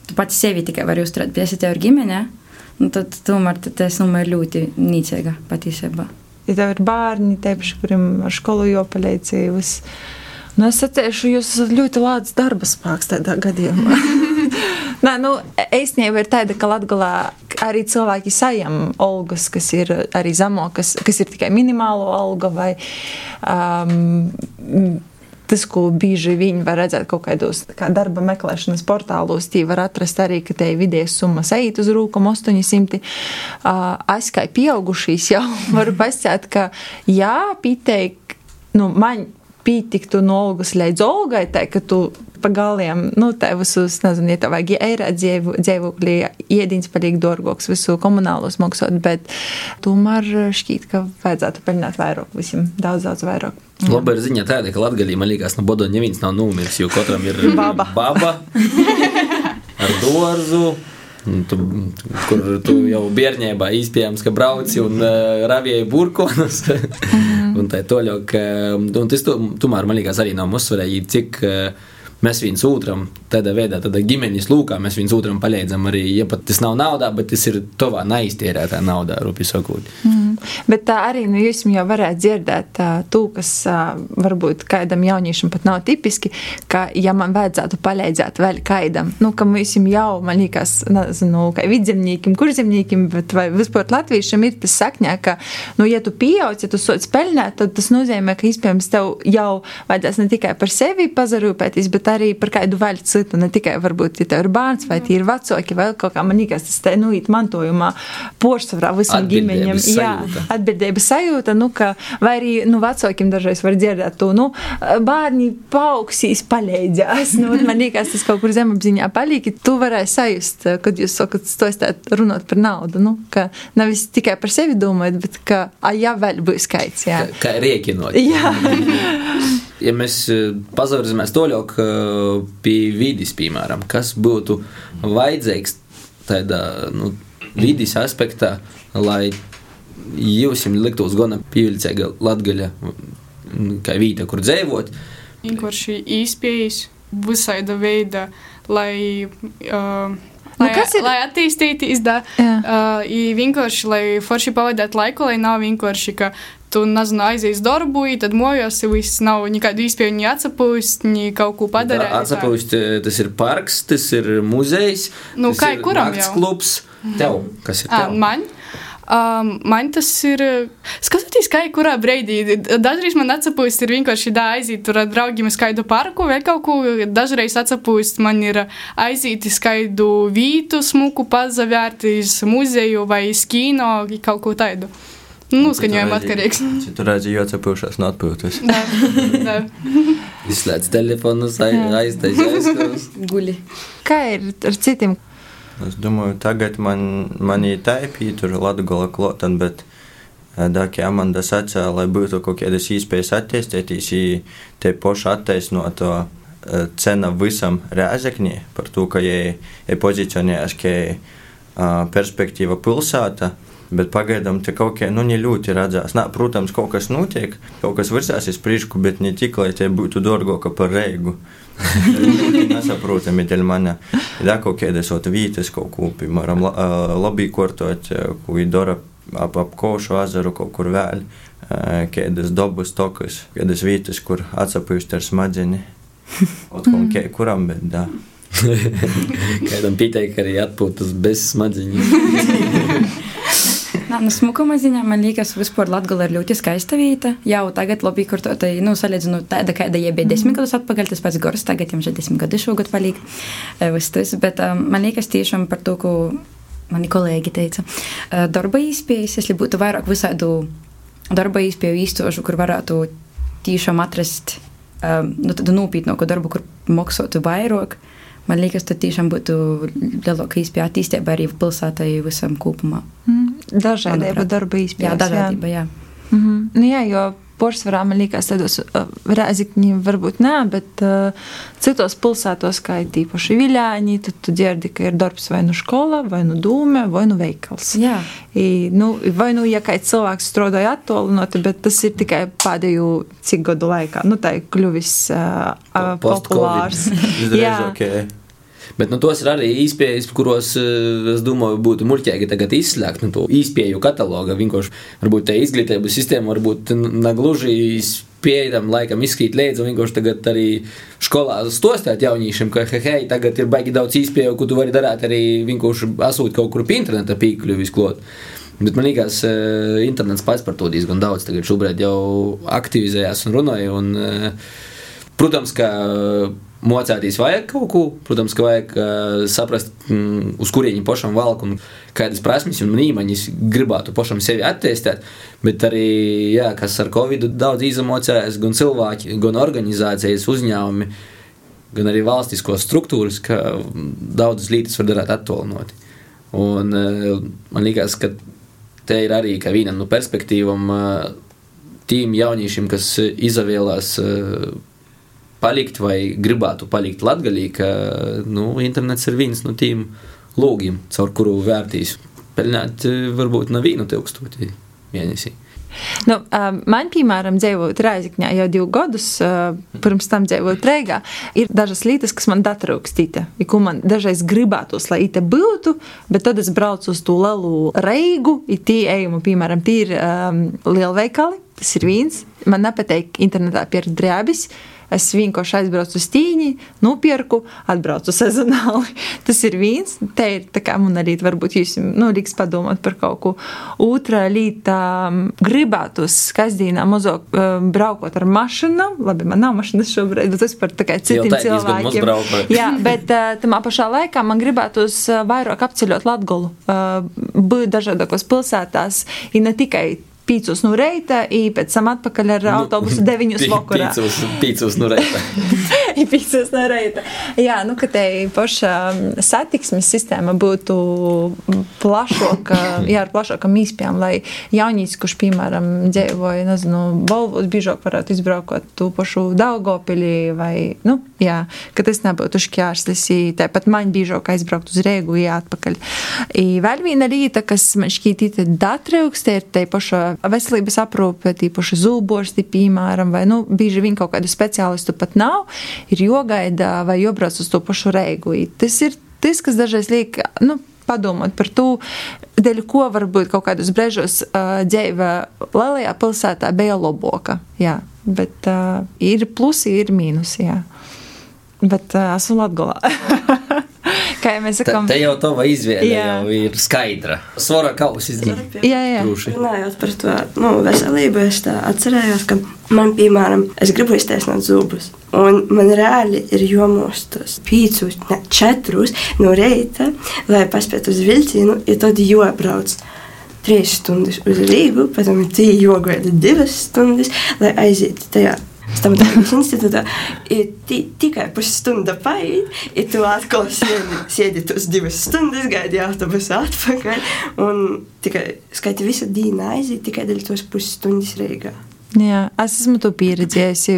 Speaker 7: tu pats sevi tikai vari uzturēt, bet esi tev ir ģimene, ne? Nu, tad tomēr tā summa ir ļoti nīcīga patiesībā.
Speaker 3: Ja tev ir bērni, tieši kuriem ar skolu jāpalīdzības. Nu, es atceros, jūs esat ļoti lāts darba spēks tādā gadījumā. [LAUGHS] Nē, nu, īstenībā ir tāda, ka Latvijā arī cilvēki saņem algas, kas ir arī zemo, kas, kas ir tikai minimālo alga vai um, tas, ko bieži viņi var redzēt kaut kādos kā darba meklēšanas portālos, tie var atrast arī, ka te vidējas summa eit uz rūkam 800. Uh, es kā pieaugušīs jau [LAUGHS] varu pasakāt, ka jā, pieteik, nu, man pietiktu no algas līdz algai, tā ka tu pa galiem, nu, tā visus, nezinu, ja tev vajag dzīvo, dzīvoklī, iedīns paliek dārgāks, visu komunālos maksāt, bet tomēr šķiet, ka vajadzētu pelnīt vairāk visiem, daudz, daudz vairāk.
Speaker 2: Labi ir ziņa tāda, ka Latvijā man liekas, no Bodo neviens nav numiris, jo katram ir
Speaker 3: Baba.
Speaker 2: baba ar dārzu. un Tu, kur tu jau bērnībā ka brauci un uh, ravēji burkonus. Un tā toļāk. Uh, un tas tu, tomēr man liekas arī nav uzsvarīgi, cik uh, mēs viens otram tādā veidā, tādā ģimenes lūkā mēs viens otram palīdzam arī, ja pat tas nav naudā, bet tas ir tavā neiztērētā naudā, rupi sakot.
Speaker 3: Mm. Bet tā arī nu, jūs jau varētu dzirdēt to, kas varbūt kādam jauniešam pat nav tipiski, ka, ja man vajadzētu palīdzēt vēl kādam, nu, ka mums jau, man liekas, nezinu, kā vidzemniekiem, kurzemniekiem, bet vai vispār latviešiem ir tas sakņā, ka, nu, ja tu pieauc, ja tu sots pelnēt, tad tas nozīmē, ka, iespējams, tev jau vajadzēs ne tikai par sevi pazarūpēties, bet arī par kādu vaļu citu, ne tikai varbūt, ja tev ir bērns vai tie ir vecāki, vai kaut kā man liekas, tas te, nu, it mantojumā porcelāna visam ģimeņam.
Speaker 2: Atbildības
Speaker 3: Jā,
Speaker 2: sajūta.
Speaker 3: atbildības sajūta, nu, ka, vai arī, nu, vecākiem dažreiz var dzirdēt to, nu, bērni pauksīs palīdzēs, nu, man liekas, tas kaut kur zemapziņā paliek, tu varēji sajust, kad jūs sakat, stostāt runāt par naudu, nu, ka nevis tikai par sevi domājat, bet ka, a, ja vēl būs skaits, jā.
Speaker 2: Kā, kā rēķinot.
Speaker 3: Jā. [LAUGHS]
Speaker 2: Ja mēs eh, pazaudēsimies to jau pie vidas, piemēram, kas būtu vajadzīgs tādā nu, vidas aspektā, lai jums liktos gana pievilcīga latgaļa, mm, kā vieta, kur dzīvot.
Speaker 5: Vienkārši īspējas visāda veida, lai. Uh,
Speaker 3: Nu,
Speaker 5: Lai,
Speaker 3: kas ir-
Speaker 5: lai attīstīties, da,
Speaker 3: Jā.
Speaker 5: uh, vienkārši, lai forši pavadītu laiku, lai nav vienkārši, ka tu, nezinu, aizies darbu, tad mojos, i viss nav nekādu īspēju, ni atsapūst, ni kaut ko padarīt.
Speaker 2: Atcerieties, tas ir parks, tas ir muzejs,
Speaker 5: Nu, kā
Speaker 2: ir
Speaker 5: kuram
Speaker 2: nakts klubs. Tev, kas ir
Speaker 5: À,
Speaker 2: tev?
Speaker 5: man. Um, man tas ir. Skatoties, kā kurā brīdī. Dažreiz man atsapūst, ir vienkārši tā aiziet tur ar draugiem uz kādu parku, vai kaut ko. Dažreiz atsapūst, man ir aiziet uz kādu vītu, smuku, pazavērt uz muzeju vai i kaut ko tādu. Nu, skaņojam atkarīgs.
Speaker 4: Citu reizi jau cepūšās no atpūtas. [LAUGHS]
Speaker 2: Izslēdz telefonus, aiztais aizskrus. [LAUGHS]
Speaker 7: Guļi.
Speaker 3: Kā ir ar citiem?
Speaker 4: Es domāju, tagad man, man ir taipī, tur Latgola klotan, bet Dāki Amanda sacīja, lai būtu kaut kādas iespējas attīstīties, ja te poši attaisnoto eh, cena visam rēzekņi par to, ka jai jai pozicionējas kā uh, perspektīva pilsēta. Bet pagaidām te kaut kā nu, ne ļoti redzās. Nā, protams, kaut kas notiek, kaut kas virsās uz priekšu, bet ne tik, lai tie būtu dārgāka par reigu. [LAUGHS] Nesaprotami dēļ manis. Ir kaut kādas vietas, kaut ko, piemēram, labi kortot, ko ir dara ap, ap košu ezeru kaut kur vēl. Kādas dabas tokas, kādas vietas, kur atsapūst ar smadzeņi. Ot, mm. kā, kuram, bet tā. [LAUGHS]
Speaker 2: Kādam pieteikt, arī atpūtas bez smadzeņiem. [LAUGHS]
Speaker 7: Nā, nu, smukuma ziņā man liekas, vispār Latvija ir ļoti skaista vieta. Jau tagad, labi, kur tā, nu, salīdzinot tāda, kāda jau bija desmit gadus atpakaļ, tas pats gors, tagad jums ir desmit gadi šogad palīk. eh, viss tas, Bet um, man liekas tiešām par to, ko mani kolēģi teica. Uh, darba īspējas, es būtu vairāk visādu darba īspēju īstošu, kur varētu tiešām atrast um, nu, tādu nopietnāku darbu, kur maksātu vairāk. Man liekas, tas tiešām būtu lielāka īspēja attīstībai arī pilsētai visam kopumā.
Speaker 3: Dažādība darba
Speaker 7: Jā,
Speaker 3: izpējas.
Speaker 7: dažādība, jā.
Speaker 3: Mhm. Nu, jā, jo porcelāna man liekas, tādos uh, rēzikņi varbūt nē, bet uh, citos pilsētos, kā ir tīpaši viļāņi, tad tu dzirdi, ka ir darbs vai nu skola, vai nu dūme, vai nu veikals.
Speaker 7: Jā.
Speaker 3: I, nu, vai nu, ja kāds cilvēks strādāja attālināti, bet tas ir tikai pēdējo cik gadu laikā. Nu, tā ir kļuvis uh, uh, populārs. [LAUGHS] Jā.
Speaker 4: ok.
Speaker 2: Bet nu, tos ir arī īspējas, kuros, eh, es domāju, būtu muļķīgi tagad izslēgt no to īspēju kataloga. Vienkārši varbūt tā izglītības sistēma varbūt negluži spējam laikam izskīt līdzi, un vienkārši tagad arī skolā stostāt jauniešiem, ka hei, hei, tagad ir baigi daudz īspēju, ko tu vari darīt arī vienkārši asūt kaut kur pie interneta pīkļu visklot. Bet man liekas, eh, internets pats par to diezgan daudz tagad šobrīd jau aktivizējās un runāja. Un, eh, Protams, ka mocēties vajag kaut ko, protams, ka vajag uh, saprast, mm, uz kurieņi pašam valk un kādas prasmes un īmaņas gribētu pašam sevi attīstīt. Bet arī, jā, kas ar Covid daudz izamocējās, gan cilvēki, gan organizācijas, uzņēmumi, gan arī valstiskos struktūras, ka daudzas lietas var darīt attālinoti. Un uh, man liekas, ka te ir arī viena no perspektīvām uh, tiem jauniešiem, kas izvēlās. Uh, palikt vai gribētu palikt latgaļī, ka nu, internets ir viens no tiem lūgiem, caur kuru vērtīs pelnīt varbūt no vienu tūkstoti mēnesī.
Speaker 3: Nu, man, piemēram, dzīvojot Rēzakņā jau divus gadus, pirms tam dzīvojot Rīgā, ir dažas lietas, kas man atraukstīta. Ko man dažreiz gribētos, lai te būtu, bet tad es braucu uz to lielu reigu, ir tie ejumi, piemēram, tie ir um, lielveikali, tas ir viens. Man nepatīk internetā pieredzēt drēbis. Es vienkārši aizbraucu uz tīņi, nopirku, atbraucu sezonāli. [LAUGHS] Tas ir viens. Te ir tā kā man arī varbūt jūs nu, liks padomāt par kaut ko. Otra lieta - gribētu uz kasdīnā mazāk um, braukot ar mašīnu. Labi, man nav mašīnas šobrīd, bet tas par tā kā citiem
Speaker 2: tā
Speaker 3: cilvēkiem.
Speaker 2: braukt.
Speaker 3: Jā, bet uh, tamā pašā laikā man gribētu uz uh, vairāk apceļot Latgolu, būt dažādākos pilsētās, ir ne tikai pīcus no reita, i pēc tam atpakaļ ar autobusu deviņus vakarā.
Speaker 2: Pīcus, pīcus nu reita. [LAUGHS] [LAUGHS]
Speaker 3: Ir pīcus no reita. Jā, nu, ka te paša satiksmes sistēma būtu plašāka, [COUGHS] jā, ar plašākam īspējām, lai jaunīs, kurš, piemēram, dzīvoja, nezinu, Volvos biežāk varētu izbraukot to pašu Daugopilī vai, nu, jā, ka tas nebūtu šķērslis, tāpat man biežāk aizbraukt uz Rēgu, jā, atpakaļ. I vēl viena lieta, kas man šķiet ir datrūkst, ir te paša veselības aprūpe, tīpaši zūbošti, piemēram, vai, nu, bieži vien kaut kādu speciālistu pat nav, ir jogaida vai jobrauc uz to pašu. I Tas ir tas, kas dažreiz liek, nu, padomāt par to, dēļ ko varbūt kaut kādos brīžos uh, dzīve lielajā pilsētā bija labāka. Jā, bet uh, ir plusi, ir mīnusi. Jā. Bet uh, esmu Latgolā. [LAUGHS] Kā jau mēs
Speaker 2: Te,
Speaker 3: sakām,
Speaker 2: te jau tava izvēle
Speaker 3: Jā.
Speaker 2: jau ir skaidra. Svara kausa izdarīt.
Speaker 3: jā, jā.
Speaker 6: Runājot par to nu, veselību, es tā atcerējos, ka man, piemēram, es gribu iztaisnot zubus. Un man reāli ir jomostos pīcus, ne četrus no reita, lai paspētu uz vilcienu, ja tad jobrauc. Trīs stundas uz Rīgu, pēc tam tīri jogaida divas stundas, lai aizietu tajā Stomatoloģijas institūtā ir ti, tikai pusstunda paiet, ir tu atkal sēdi, sēdi tos divas stundas, gaidi autobusu atpakaļ, un tikai skaiti visu dienu aiziet tikai dēļ tos pusstundas Rīgā.
Speaker 3: Jā, es esmu to pieredzējusi,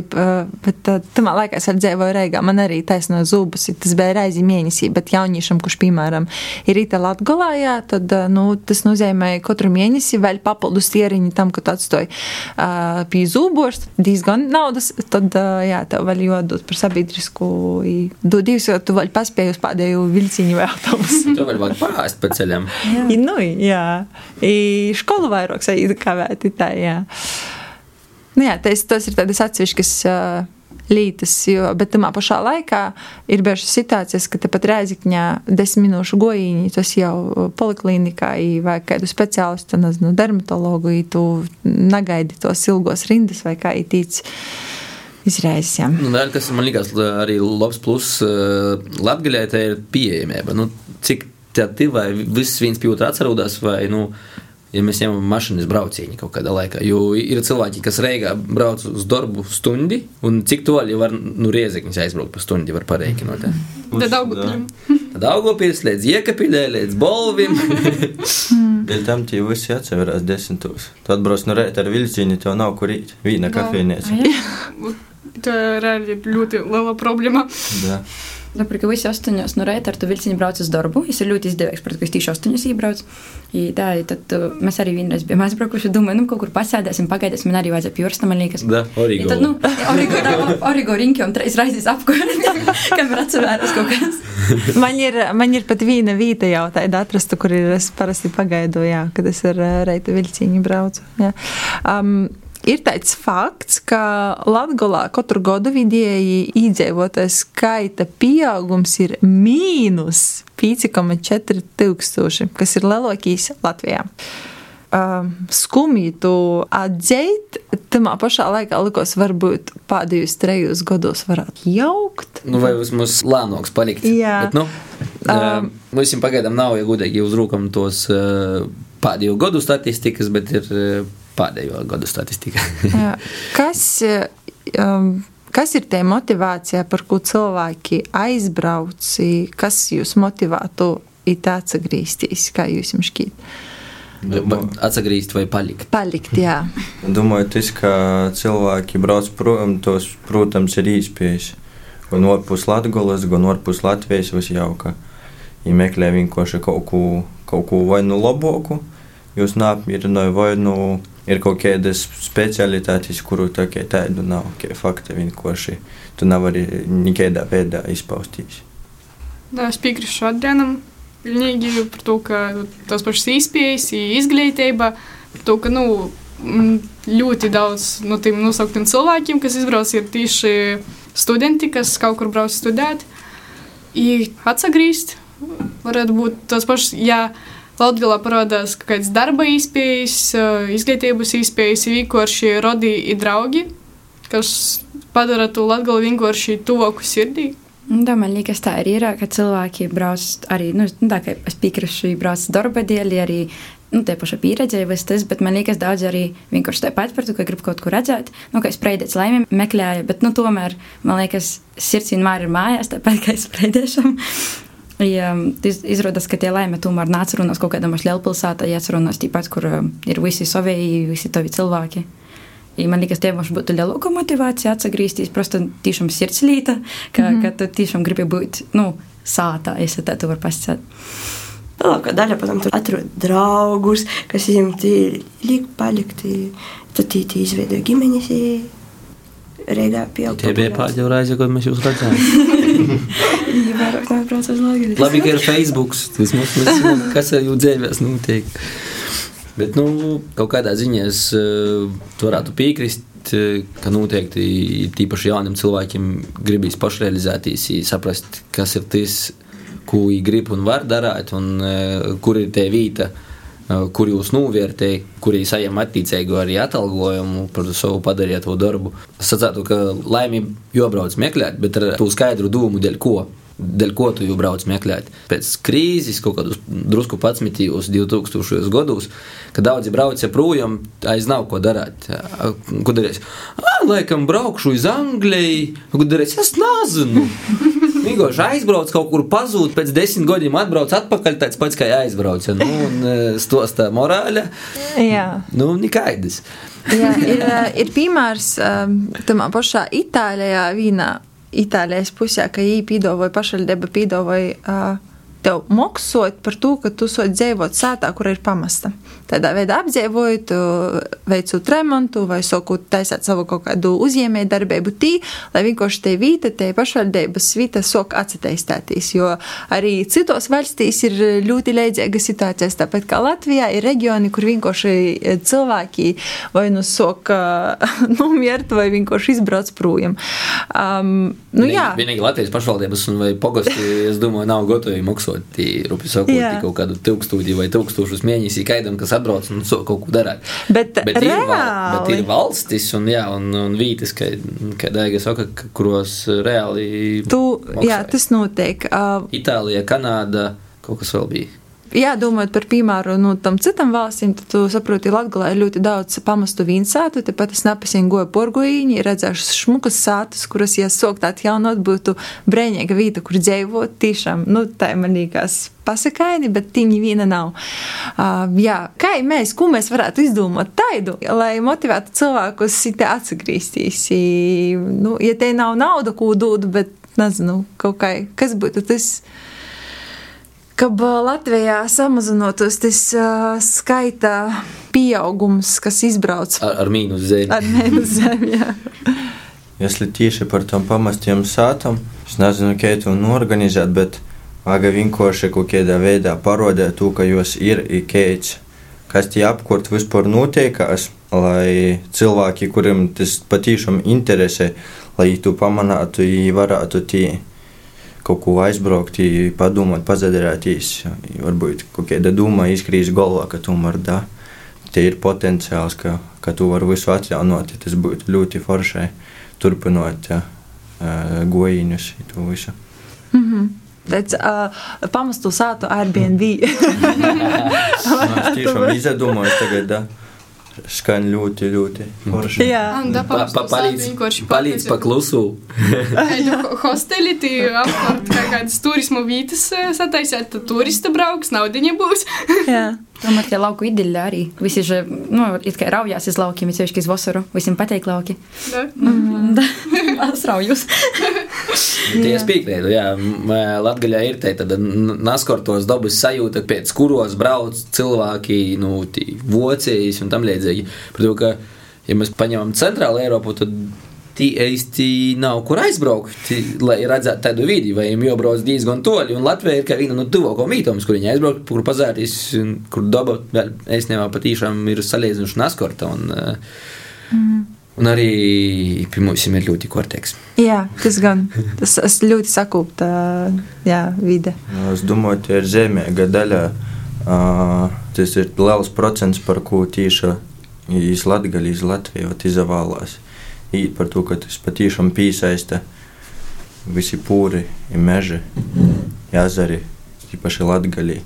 Speaker 3: bet tamā laikā es arī dzīvoju Reigā. Man arī taisno zubus, tas bija reizi mēnesī, bet jauniešam, kurš, piemēram, ir Rīta Latgolā, jā, tad, nu, tas nozīmē katru mēnesi vēl papildus tieriņi tam, ka tu atstoji uh, pie zubos, diezgan naudas, tad, uh, jā, tev vēl jādod par sabiedrisku, i dodīs, jo tu vēl paspēji uz pēdējo vilciņu vai autobusu. [LAUGHS]
Speaker 2: Tu vēl vajag pārāst pa ceļam.
Speaker 3: I, nu, jā, I skolu vairāk saīda kavēti, tā, jā. Nu, jā, tas, tas ir tādas atsevišķas uh, lietas, jo, bet tamā pašā laikā ir bijušas situācijas, ka tepat Rēzikņā desmit minūšu gojiņi, tas jau poliklinikā i vai kādu speciālistu, nezinu, dermatologu, i tu negaidi tos ilgos rindas vai kā i tīts izraizes, jā.
Speaker 2: Nu, vēl, kas man liekas arī labs plus uh, Latgaļai, tā ir pieejamība. Nu, cik tādi vai viss viens pie otra atcerūdās, vai, nu, ja mēs ņemam mašīnas braucienu kaut kādā laikā. Jo ir cilvēki, kas reigā brauc uz darbu stundi, un cik toļi var, nu, riezekņus aizbraukt pa stundi, var pareikinot. ja.
Speaker 5: Tad Daugavpilim.
Speaker 2: Tad augopils līdz iekapilē, līdz bolvim. [LAUGHS]
Speaker 4: Dēļ tam tie visi atseverās desmitos. Tu atbrauc no rēta ar vilcienu, tev nav kur īt. Vīna
Speaker 5: Jā.
Speaker 4: kafejnīca. [LAUGHS]
Speaker 5: Tā reāli ir ļoti liela problēma.
Speaker 4: Da.
Speaker 7: Tāpēc, ka visi astoņos no rīta ar to vilcienu brauc uz darbu. Tas ir ļoti izdevīgs, protams, ka es tieši astoņos iebraucu. I Tā, i tad uh, mēs arī vienreiz bijām aizbraukuši. Domāju, nu, kaut kur pasēdēsim, pagaidīsim. Man arī vajadzēja pjorsta, man liekas.
Speaker 2: Da,
Speaker 7: I
Speaker 2: origo.
Speaker 7: Tad, nu, origo, da, origo riņķi un trīs reizes apkārt, kamēr atcerās kaut kas.
Speaker 3: Man ir, man ir pat viena vieta jau tāda atrasta, kur ir es parasti pagaidu, jā, kad es ar ā, reita viļciņu braucu. Jā. Um, Ir tāds fakts, ka Latvijā katru gadu vidēji iedzīvotāju skaita pieaugums ir mīnus 5,4 tūkstoši, kas ir lielākais Latvijā. Um, skumji to atzīt, tamā pašā laikā likos, varbūt pēdējos trejos gados varētu jaukt.
Speaker 2: Nu, vai vismaz lēnāks palikt.
Speaker 3: Jā.
Speaker 2: Bet, nu,
Speaker 3: Um.
Speaker 2: um, mums pagaidām nav, ja gudīgi uzrūkam tos uh, pēdējo gadu statistikas, bet ir uh, pēdējo gadu statistika.
Speaker 3: Kas, eh, um, kas ir tā motivācija, par ko cilvēki aizbrauc, kas jūs motivētu it atgriezties, kā jūs jums šķiet?
Speaker 2: Atsagrīzt vai palikt.
Speaker 3: Palikt, jā. [LAUGHS]
Speaker 4: Domāju, tas, ka cilvēki brauc prom, tos, protams, ir īspējas. Gan ārpus Latvijas, gan ārpus Latvijas visjauka. Ja meklē vienkārši kaut ko, kaut ko vai nu labāku, jūs neapmierināja, vai nu ir kaut kādas specialitātes, kuru tā kā tādu nav, kā fakti vienkārši. Tu nevari nekādā veidā izpausties.
Speaker 5: Jā, es piekrītu Adrianam. Pilnīgi par to, ka tās pašas izpējas, izglītība, par to, ka nu, ļoti daudz no tiem nosauktiem cilvēkiem, kas izbrauc, ir tieši studenti, kas kaut kur brauc studēt, ir atsagrīzt. Varētu būt tos pašus, ja Latvijā parādās kaut kādas darba izpējas, eh, izglītības izpējas, vienkārši rodīgi draugi, kas padara to Latviju vienkārši tuvāku sirdī.
Speaker 7: Da, man liekas, tā arī ir, ka cilvēki brauc arī, nu, tā kā es piekrītu, brauc darba dēļ, arī nu, tie paši pieredze, vai tas, bet man liekas, daudz arī vienkārši tāpat par to, ka grib kaut ko redzēt. Nu, kā es spreidēju laimi meklēju, bet, nu, tomēr, man liekas, sirds vienmēr ir mājās, tāpat kā es spreidēšam. Ja, izrādās, ka tie laime tomēr nāca runās kaut kādā mazā lielpilsētā, ja runās tīpat, kur um, ir visi savēji, visi tavi cilvēki. I man liekas, tev būtu lielāka motivācija atgriezties. Просто tiešām sirdslīta, ka, mm -hmm. ka tu tiešām gribi būt nu, sātā, ja tā tu vari pasakāt.
Speaker 6: Lielākā daļa, protams, tur atrod draugus, kas viņiem liek palikt. Tad tī, tī izveidoja ģimenes. Reigā pieauga.
Speaker 2: Tie bija pēdējā reize, kad mēs jūs redzējām.
Speaker 6: Jā, vairāk nebrauc uz Latviju.
Speaker 2: Labi, ka ir Facebook. Tas mums zinām, kas ar jūsu dzīvēs notiek. Bet, nu, kaut kādā ziņā es uh, varētu piekrist, uh, ka noteikti tīpaši jauniem cilvēkiem gribīs pašrealizēties, saprast, kas ir tas, ko viņi grib un var darīt, un uh, kur ir tā vieta, uh, kur jūs novērtējat, kur viņi saņem attiecīgu arī atalgojumu par savu padarīto darbu. Es sacītu, ka laimīgi jobrauc meklēt, bet ar to skaidru domu, dēļ ko. Dēļ ko tu jau brauc meklēt? Pēc krīzes, kaut kādus drusku patsmitīgos 2000. gados, kad daudzi brauca projām, aiz nav ko darīt. Ko darīs? Ah, laikam braukšu uz Angliju, ko darīs? Es nezinu. Vienkārši aizbrauc kaut kur pazūd, pēc desmit gadiem atbrauc atpakaļ, tāds pats kā aizbrauc. Nu, un stostā morāļa.
Speaker 3: Jā.
Speaker 2: Nu, nekaidas.
Speaker 3: Jā, ir, ir piemērs tamā pašā Itālijā vīnā. Itālijas pusē, ka viņi pīdavoja pašvaldība, pīdavoja uh, tev maksāt par to, ka tu sot dzīvot sētā, kur ir pamesta. Tādā veidā apdzīvojot, veicot remontu vai sakot, taisot savu kaut kādu uzņēmēju darbību tī, lai vienkārši te vīta, te pašvaldības vīta sok atcitaistātīs, jo arī citos valstīs ir ļoti līdzīga situācijas, tāpat kā Latvijā ir reģioni, kur vienkārši cilvēki vai nu sok [LAUGHS] nomiert vai vienkārši izbrauc projām. Um, nu, jā.
Speaker 2: Vienīgi Latvijas pašvaldības un vai pogosti, es domāju, nav gatavi maksāt izmantot, rupi sakot, kaut kādu tūkstošu vai tūkstošus mēnesī kaidam, kas atbrauc un so kaut ko darāt.
Speaker 3: Bet,
Speaker 2: bet, ir, val, bet ir valstis un, jā, un, un vītas, ka, ka Daiga saka, kuros reāli.
Speaker 3: Tu, maksāja. jā, tas notiek.
Speaker 2: Uh, Itālija, Kanāda, kaut kas vēl bija.
Speaker 3: Jā, domājot par piemēru no tam citam valstīm, tad tu saproti, Latvijā ir ļoti daudz pamestu vīnsētu. Tepat es nepasīju goju porgoīņi, redzēšu šmukas sātus, kuras, ja sokt atjaunot, būtu brēņīga vieta, kur dzīvot. Tiešām, nu, tā man liekas pasakaini, bet tīņi viena nav. Uh, jā, kā mēs, ko mēs varētu izdomāt taidu, lai motivētu cilvēkus te atgriezties? Nu, ja te nav nauda, ko dod, bet nezinu, kaut kā, kas būtu tas ka Latvijā samazinotos tas uh, skaita pieaugums, kas izbrauc
Speaker 2: ar, ar mīnus zemi.
Speaker 3: Ar mīnus zemi
Speaker 4: ja tieši par tam pamestiem sātam, es nezinu, kā to norganizēt, bet vajag vienkārši kaut kādā veidā parodēt to, ka jūs ir ikēts, kas tie apkurt vispār notiekās, lai cilvēki, kuriem tas patiešām interesē, lai to pamanātu, varētu tie kaut ko aizbraukt, padomāt, pazadarēties. Varbūt kaut kāda doma izkrīt galvā, ka tomēr da, te ir potenciāls, ka, ka tu vari visu atjaunot. Tas būtu ļoti foršai turpinot ja, gojiņus, to visu.
Speaker 3: Mm -hmm. Tāds uh, pamestu sātu Airbnb. [LAUGHS]
Speaker 4: es tiešām izdomāju tagad. Da skan ļoti, ļoti forši.
Speaker 3: Jā,
Speaker 5: da, pa, pa,
Speaker 2: palīdz, palīdz paklusu.
Speaker 5: Hosteli, tī apkārt kā kādas turismu vītas sataisēt, tad turista brauks, naudiņa būs.
Speaker 3: Jā.
Speaker 7: Tomēr tie lauku ideļi arī. Visi že, nu, raujās uz laukiem, it sevišķi uz vasaru. Visiem patīk lauki.
Speaker 5: Mm. [LAUGHS]
Speaker 7: Es raujos. [LAUGHS]
Speaker 2: Tie spīkrēdu, jā. Latgaļā ir te tāda naskortos dabas sajūta, pēc kuros brauc cilvēki, nu, vocējas un tam līdzīgi. Par to, ka, ja mēs paņemam centrālu Eiropu, tad īsti nav kur aizbraukt, lai redzētu tādu vidi, vai viņam jābrauc diezgan toļi. Un Latvija ir kā viena no tuvākajām vietām, kur viņi aizbraukt, kur pazārīs, kur daba, es nemā patīšām ir salīdzinoši naskorta. Un, mm. Un arī pie mums ir ļoti kārtīgs.
Speaker 3: Jā, tas gan. Tas, tas ļoti sakūpta jā, vide.
Speaker 4: Es domāju, ka ir zemēga daļa. Uh, tas ir liels procents, par ko tieši iz Latviju, iz Latviju izvēlās. Par to, ka tas patiešām piesaista visi pūri, meži, jazari, īpaši Latvijā.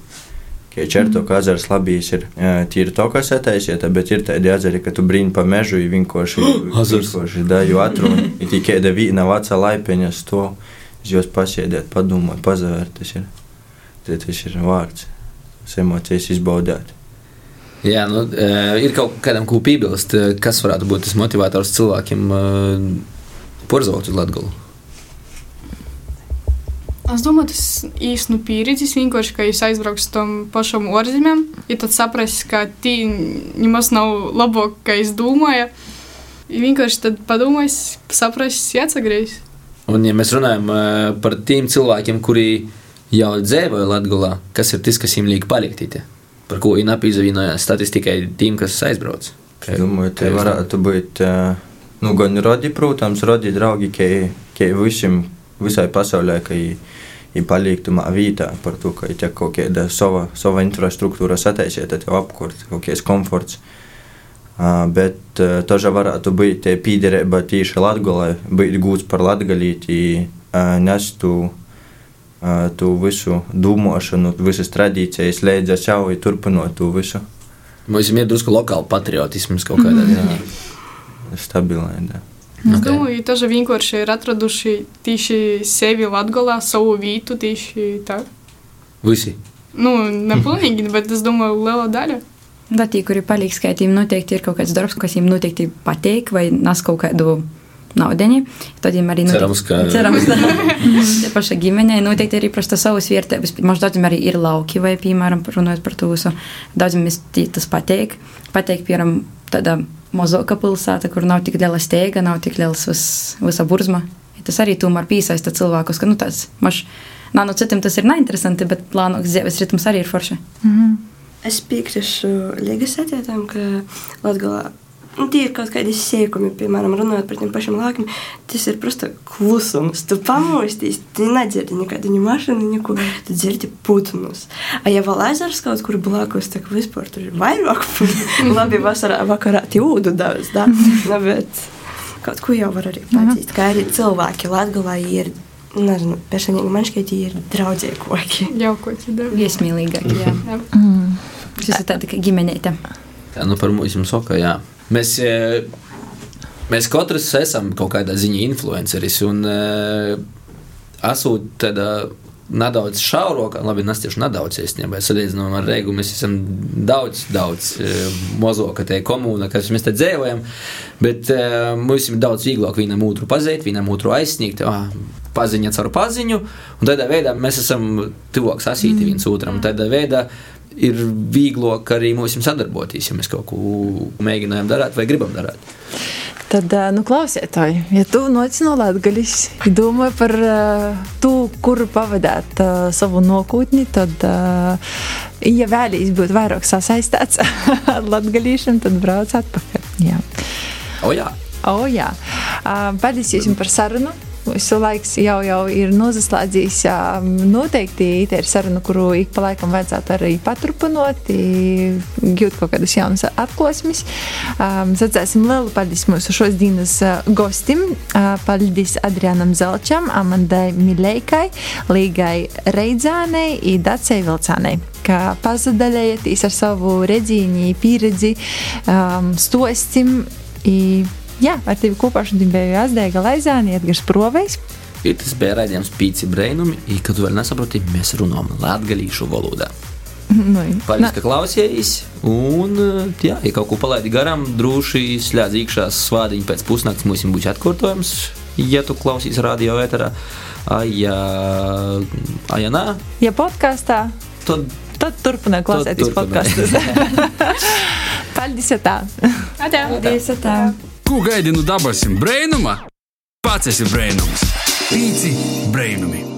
Speaker 4: Čerto ezers labīs ir tīri to, kas attaisieta, bet ir tādi ezeri, ka tu brīni pa mežu, ir [GASPS] vienkārši
Speaker 2: Ezers.
Speaker 4: vienkārši daju atruni. Ir tikai da vīna vecā laipeņa to, uz jos pasēdēt, padomāt, pazavērt. Tas ir, tas ir vārds. Tas emocijas izbaudēt.
Speaker 2: Jā, nu, eh, ir kaut kādam ko piebilst, eh, kas varētu būt tas motivators cilvēkiem eh, porzot uz Latviju.
Speaker 5: Es domāju, tas īsti nu pieredzes vienkārši, ka jūs aizbrauks uz tam pašam ārzemēm, ja tad saprast, ka tī nemaz nav labāk, kā es domāju. Vienkārši tad padomājis, saprast, jāatsagriež.
Speaker 2: Un, ja mēs runājam par tiem cilvēkiem, kuri jau dzīvoja Latvijā, kas ir tas, kas viņiem liek palikt? Ite? Par ko viņi apzīmējās statistikai tiem, kas aizbrauc?
Speaker 4: Es domāju, tā varētu būt ā, nu, gan rodi, protams, rodi draugi, ka, visiem, visai pasaulē, ka viņi paliktu vītā par to, ka ir kaut kāda sava, sava infrastruktūra sataisiet, tad jau apkurt, kaut kāds komforts. Uh, bet uh, tas varētu būt pīderība tieši Latvijai, būt gūts par latgalīti, uh, nestu tu visu domāšanu, visas tradīcijas, līdz ar sev turpinot to visu.
Speaker 2: Mums ir drusku lokāla patriotisms kaut kādā ziņā.
Speaker 4: Stabilai, da.
Speaker 5: Es
Speaker 2: Ok.
Speaker 5: domāju, tas vienkārši ir atraduši tieši sevi Latvijā, savu vietu tieši tā.
Speaker 2: Visi.
Speaker 5: Nu, nepilnīgi, bet es domāju, liela daļa.
Speaker 7: Da, tie, kuri paliek skaitījumi, noteikti ir kaut kāds darbs, kas viņiem noteikti patīk, vai nes kaut kādu naudiņu. Tad viņiem arī
Speaker 2: Cerams, ka-
Speaker 7: Cerams, tie paši ģimenei noteikti arī prasa savas vērtības. Možda daudziem arī ir lauki, vai, piemēram, runājot par to visu. Daudziem tas patīk. Patīk, piemēram, tāda mazāka pilsēta, kur nav tik liela steiga, nav tik liels vis, visa burzma. Tas arī tomēr piesaista cilvēkus, ka, nu, tas maš, nā, nu, citiem tas ir neinteresanti, bet plānoks dzīves ritms arī ir forši.
Speaker 6: Es piekrītu Ligas atjautam, ka Latvijā Nu, tie ir kaut kādi sēkumi, piemēram, runājot par tiem pašiem lākiem. Tas ir vienkārši klusums. Tu pamosties, tu nedzirdi nekādu viņa mašīnu, neko. Tu dzirdi putnus. A, ja vēl ezers kaut kur blakus, tad vispār tur ir vairāk putnu. [LAUGHS] Labi, vasarā, vakarā tie ūdu daudz, da? no, bet kaut ko jau var arī mhm. padzīt. Kā arī cilvēki Latgalā ir. Nezinu, personīgi man šķiet, ir draugie
Speaker 5: koki. Jau koki, da.
Speaker 7: Iesmīlīgāki, jā.
Speaker 5: jā. Mm.
Speaker 7: Tas ir tāda kā ģimenēta.
Speaker 2: Tā, nu par mūsu saka, jā. Mēs, eh, mēs katrs esam kaut kādā ziņā influenceris un eh, esot tādā nedaudz šaurākā, labi, nes tieši nedaudz īstenībā, salīdzinām ar Reigu, mēs esam daudz, daudz eh, mazāka tā komūna, kas mēs te dzīvojam, bet mums ir daudz vieglāk vienam otru pazīt, vienam otru aizsniegt, ah, paziņa caur paziņu, un tādā veidā mēs esam tuvāk sasīti viens otram, tādā veidā ir vieglāk arī mums sadarboties, ja mēs kaut ko mēģinām darīt vai gribam darīt.
Speaker 3: Tad, nu, klausietāji, ja tu nāc no Latvijas, domā par to, kur pavadīt savu nākotni, tad, ja vēlaties būt vairāk sasaistīts ar latgadīšanu, tad brauc atpakaļ. Jā.
Speaker 2: O, jā.
Speaker 3: O, jā. Paldies jums par sarunu. Visu laiks jau, jau ir nozaslēdzījis. ā, Noteikti tā ir saruna, kuru ik pa laikam vajadzētu arī paturpināt, gūt kaut kādas jaunas atklāsmes. Sacēsim lielu paldies mūsu šodienas gostim. Paldies Adrianam Zelčam, Amandai Milēkai, Līgai Reidzānei un Dacei Vilcānei ka pazudalējaties ar savu redzīņu, pieredzi, um, stostim. Jā, ar tevi kopā šodien bija Azdēga Laizāne, Edgars Provejs.
Speaker 2: Ir tas bija raidījums Pīci Brainumi, un, kad tu vēl nesaproti, mēs runājam latgalīšu valodā. [LAUGHS]
Speaker 3: Nu,
Speaker 2: Paldies, ka klausījāties. Un, jā, ja kaut ko palaidi garām, droši slēdz iekšā svādiņu pēc pusnakts. Mums būs atkārtojums, ja tu klausīsies radio vēterā. Ja, ja nā,
Speaker 3: ja podkāstā,
Speaker 2: tad
Speaker 3: tad turpināt klausīties podkāstus. [LAUGHS] Paldies! ja Tā.
Speaker 7: Paldies! Tā.
Speaker 1: Ko gaidi nu no dabasim brēnuma? Pats esi brēnums. Pīci brēnumi!